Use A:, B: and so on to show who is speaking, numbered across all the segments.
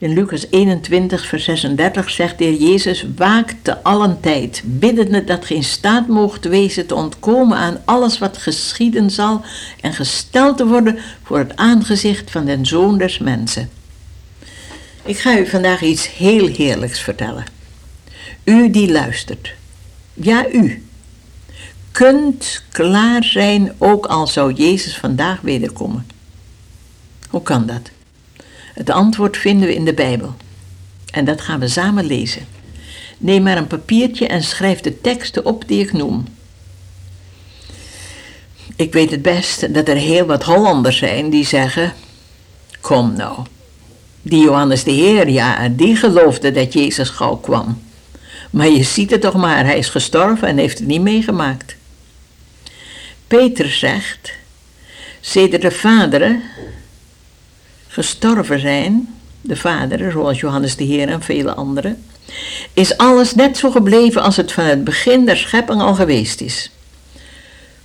A: In Lucas 21, vers 36 zegt de Heer Jezus: Waak te allen tijd, biddende dat geen staat moogt wezen te ontkomen aan alles wat geschieden zal en gesteld te worden voor het aangezicht van den Zoon des Mensen. Ik ga u vandaag iets heel heerlijks vertellen. U die luistert, ja u, kunt klaar zijn ook al zou Jezus vandaag wederkomen. Hoe kan dat? Het antwoord vinden we in de Bijbel. En dat gaan we samen lezen. Neem maar een papiertje en schrijf de teksten op die ik noem. Ik weet het best dat er heel wat Hollanders zijn die zeggen: Kom nou, die Johannes de Heer, ja, die geloofde dat Jezus gauw kwam. Maar je ziet het toch maar, hij is gestorven en heeft het niet meegemaakt. Peter zegt: Zeder de vaderen gestorven zijn, de vaderen, zoals Johannes de Heer en vele anderen, is alles net zo gebleven als het van het begin der schepping al geweest is.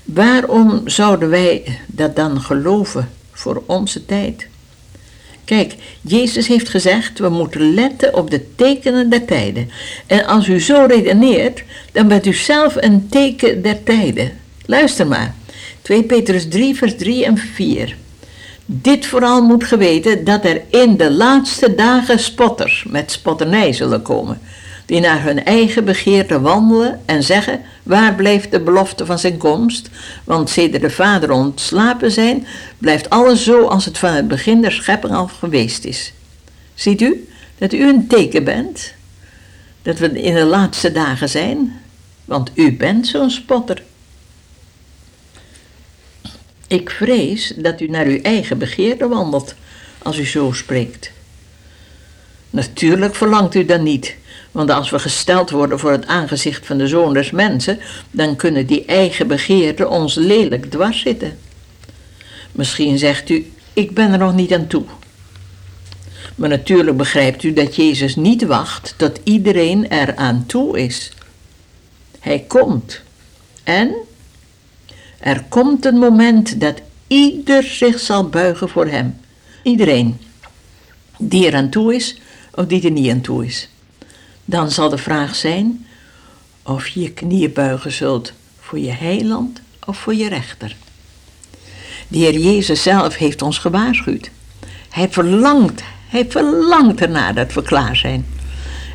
A: Waarom zouden wij dat dan geloven voor onze tijd? Kijk, Jezus heeft gezegd, we moeten letten op de tekenen der tijden. En als u zo redeneert, dan bent u zelf een teken der tijden. Luister maar. 2 Petrus 3, vers 3 en 4. Dit vooral moet geweten dat er in de laatste dagen spotters met spotternij zullen komen, die naar hun eigen begeerte wandelen en zeggen, waar blijft de belofte van zijn komst? Want sedert de vader ontslapen zijn, blijft alles zo als het van het begin der schepping al geweest is. Ziet u dat u een teken bent? Dat we in de laatste dagen zijn? Want u bent zo'n spotter. Ik vrees dat u naar uw eigen begeerte wandelt als u zo spreekt. Natuurlijk verlangt u dat niet, want als we gesteld worden voor het aangezicht van de zoon des mensen, dan kunnen die eigen begeerten ons lelijk dwars zitten. Misschien zegt u, ik ben er nog niet aan toe. Maar natuurlijk begrijpt u dat Jezus niet wacht tot iedereen er aan toe is. Hij komt. En er komt een moment dat ieder zich zal buigen voor hem. Iedereen. Die er aan toe is of die er niet aan toe is. Dan zal de vraag zijn of je je knieën buigen zult voor je heiland of voor je rechter. De Heer Jezus zelf heeft ons gewaarschuwd. Hij verlangt, hij verlangt ernaar dat we klaar zijn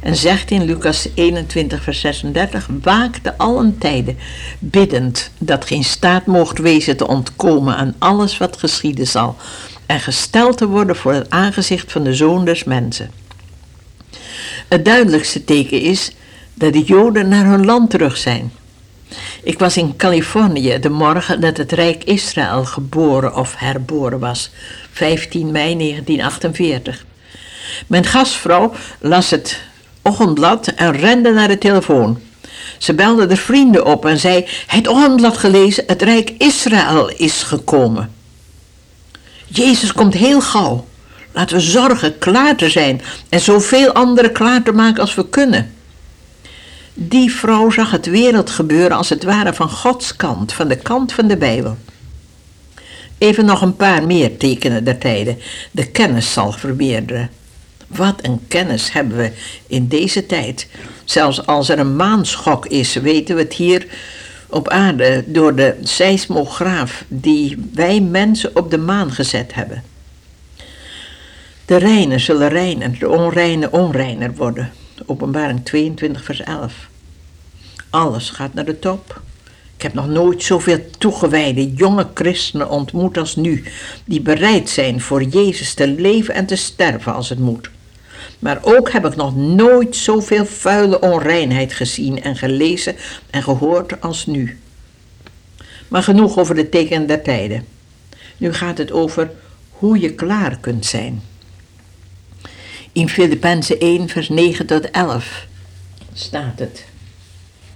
A: en zegt in Lucas 21, vers 36: Waakte allen tijden, biddend dat geen staat mocht wezen te ontkomen aan alles wat geschieden zal, en gesteld te worden voor het aangezicht van de Zoon des Mensen. Het duidelijkste teken is dat de Joden naar hun land terug zijn. Ik was in Californië de morgen dat het Rijk Israël geboren of herboren was, 15 mei 1948. Mijn gastvrouw las het ochtendblad en rende naar de telefoon. Ze belde de vrienden op en zei: Het ochtendblad gelezen, het Rijk Israël is gekomen. Jezus komt heel gauw. Laten we zorgen klaar te zijn en zoveel anderen klaar te maken als we kunnen. Die vrouw zag het wereldgebeuren als het ware van Gods kant, van de kant van de Bijbel. Even nog een paar meer tekenen der tijden. De kennis zal vermeerderen. Wat een kennis hebben we in deze tijd. Zelfs als er een maanschok is, weten we het hier op aarde door de seismograaf die wij mensen op de maan gezet hebben. De reine zullen reiner, de onreine onreiner worden. Openbaring 22, vers 11. Alles gaat naar de top. Ik heb nog nooit zoveel toegewijde jonge christenen ontmoet als nu, die bereid zijn voor Jezus te leven en te sterven als het moet. Maar ook heb ik nog nooit zoveel vuile onreinheid gezien en gelezen en gehoord als nu. Maar genoeg over de tekenen der tijden. Nu gaat het over hoe je klaar kunt zijn. In Filippenzen 1, vers 9 tot 11 staat het.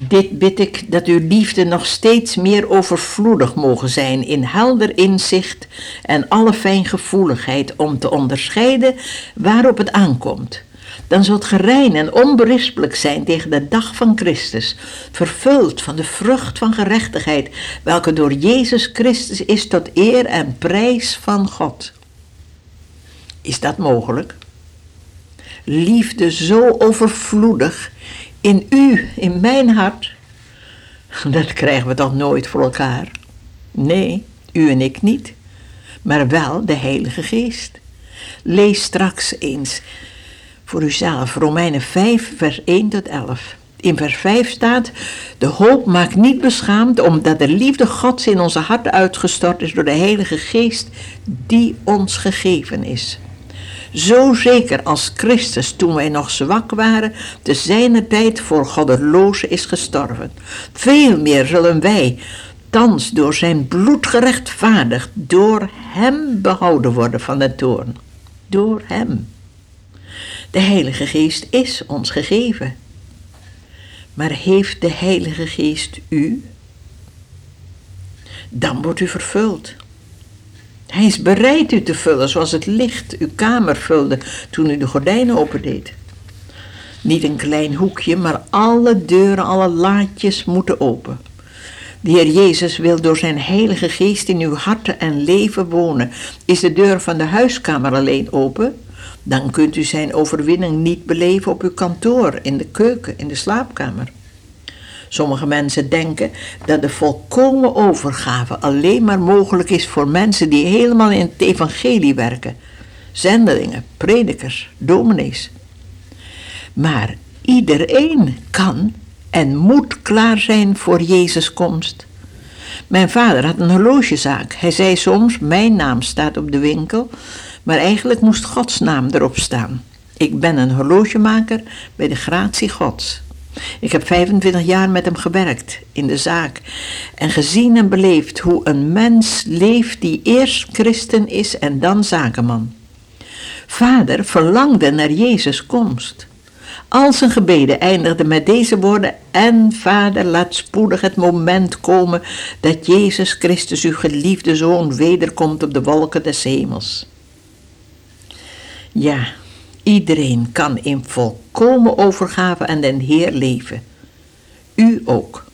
A: Dit bid ik dat uw liefde nog steeds meer overvloedig mogen zijn in helder inzicht en alle fijngevoeligheid om te onderscheiden waarop het aankomt. Dan zult ge rein en onberispelijk zijn tegen de dag van Christus, vervuld van de vrucht van gerechtigheid, welke door Jezus Christus is tot eer en prijs van God. Is dat mogelijk? liefde zo overvloedig in u, in mijn hart. Dat krijgen we toch nooit voor elkaar? Nee, u en ik niet, maar wel de Heilige Geest. Lees straks eens voor uzelf Romeinen 5, vers 1 tot 11. In vers 5 staat: De hoop maakt niet beschaamd, omdat de liefde Gods in onze harten uitgestort is door de Heilige Geest die ons gegeven is. Zo zeker als Christus toen wij nog zwak waren, te zijner tijd voor goddelozen is gestorven. Veel meer zullen wij, thans door zijn bloed gerechtvaardigd, door hem behouden worden van de toorn. Door hem. De Heilige Geest is ons gegeven. Maar heeft de Heilige Geest u? Dan wordt u vervuld. Hij is bereid u te vullen zoals het licht uw kamer vulde toen u de gordijnen opendeed. Niet een klein hoekje, maar alle deuren, alle laadjes moeten open. De Heer Jezus wil door zijn Heilige Geest in uw hart en leven wonen. Is de deur van de huiskamer alleen open? Dan kunt u zijn overwinning niet beleven op uw kantoor, in de keuken, in de slaapkamer. Sommige mensen denken dat de volkomen overgave alleen maar mogelijk is voor mensen die helemaal in het evangelie werken. Zendelingen, predikers, dominees. Maar iedereen kan en moet klaar zijn voor Jezus' komst. Mijn vader had een horlogezaak. Hij zei soms: Mijn naam staat op de winkel, maar eigenlijk moest Gods naam erop staan. Ik ben een horlogemaker bij de gratie Gods. Ik heb 25 jaar met hem gewerkt in de zaak en gezien en beleefd hoe een mens leeft die eerst christen is en dan zakenman. Vader verlangde naar Jezus' komst. Al zijn gebeden eindigden met deze woorden: En Vader, laat spoedig het moment komen dat Jezus Christus, uw geliefde Zoon, wederkomt op de wolken des hemels. Ja, Iedereen kan in volkomen overgave aan den Heer leven. U ook.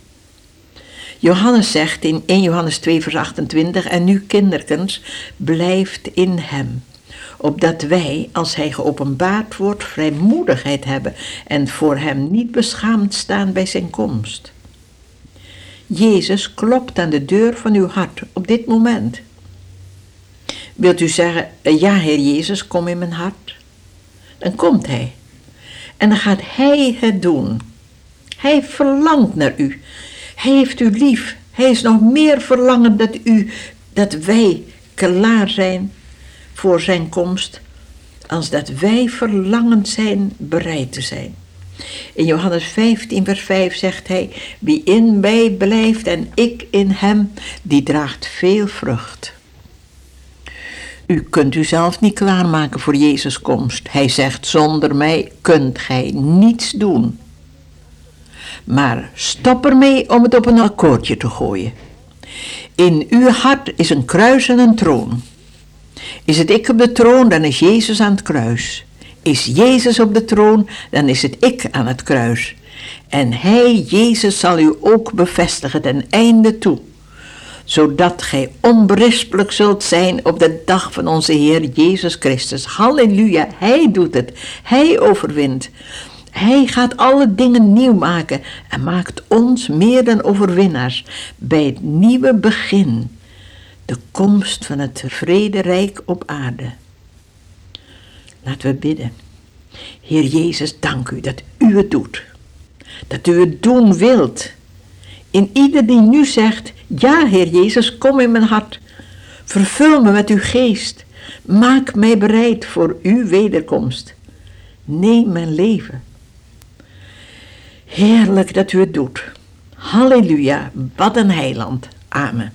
A: Johannes zegt in 1 Johannes 2 vers 28, en nu kinderkens, blijft in hem, opdat wij, als hij geopenbaard wordt, vrijmoedigheid hebben en voor hem niet beschaamd staan bij zijn komst. Jezus klopt aan de deur van uw hart op dit moment. Wilt u zeggen, ja Heer Jezus, kom in mijn hart? Dan komt hij. En dan gaat hij het doen. Hij verlangt naar u. Hij heeft u lief. Hij is nog meer verlangend dat u, dat wij klaar zijn voor zijn komst, als dat wij verlangend zijn bereid te zijn. In Johannes 15, vers 5 zegt hij: Wie in mij blijft en ik in hem, die draagt veel vrucht. U kunt u zelf niet klaarmaken voor Jezus' komst. Hij zegt, zonder mij kunt gij niets doen. Maar stop ermee om het op een akkoordje te gooien. In uw hart is een kruis en een troon. Is het ik op de troon, dan is Jezus aan het kruis. Is Jezus op de troon, dan is het ik aan het kruis. En Hij, Jezus, zal u ook bevestigen ten einde toe zodat gij onberispelijk zult zijn op de dag van onze Heer Jezus Christus. Halleluja, Hij doet het, Hij overwint. Hij gaat alle dingen nieuw maken en maakt ons meer dan overwinnaars bij het nieuwe begin, de komst van het vrederijk op aarde. Laten we bidden. Heer Jezus, dank u dat u het doet, dat u het doen wilt. In ieder die nu zegt, ja, Heer Jezus, kom in mijn hart. Vervul me met uw geest. Maak mij bereid voor uw wederkomst. Neem mijn leven. Heerlijk dat u het doet. Halleluja, wat een heiland. Amen.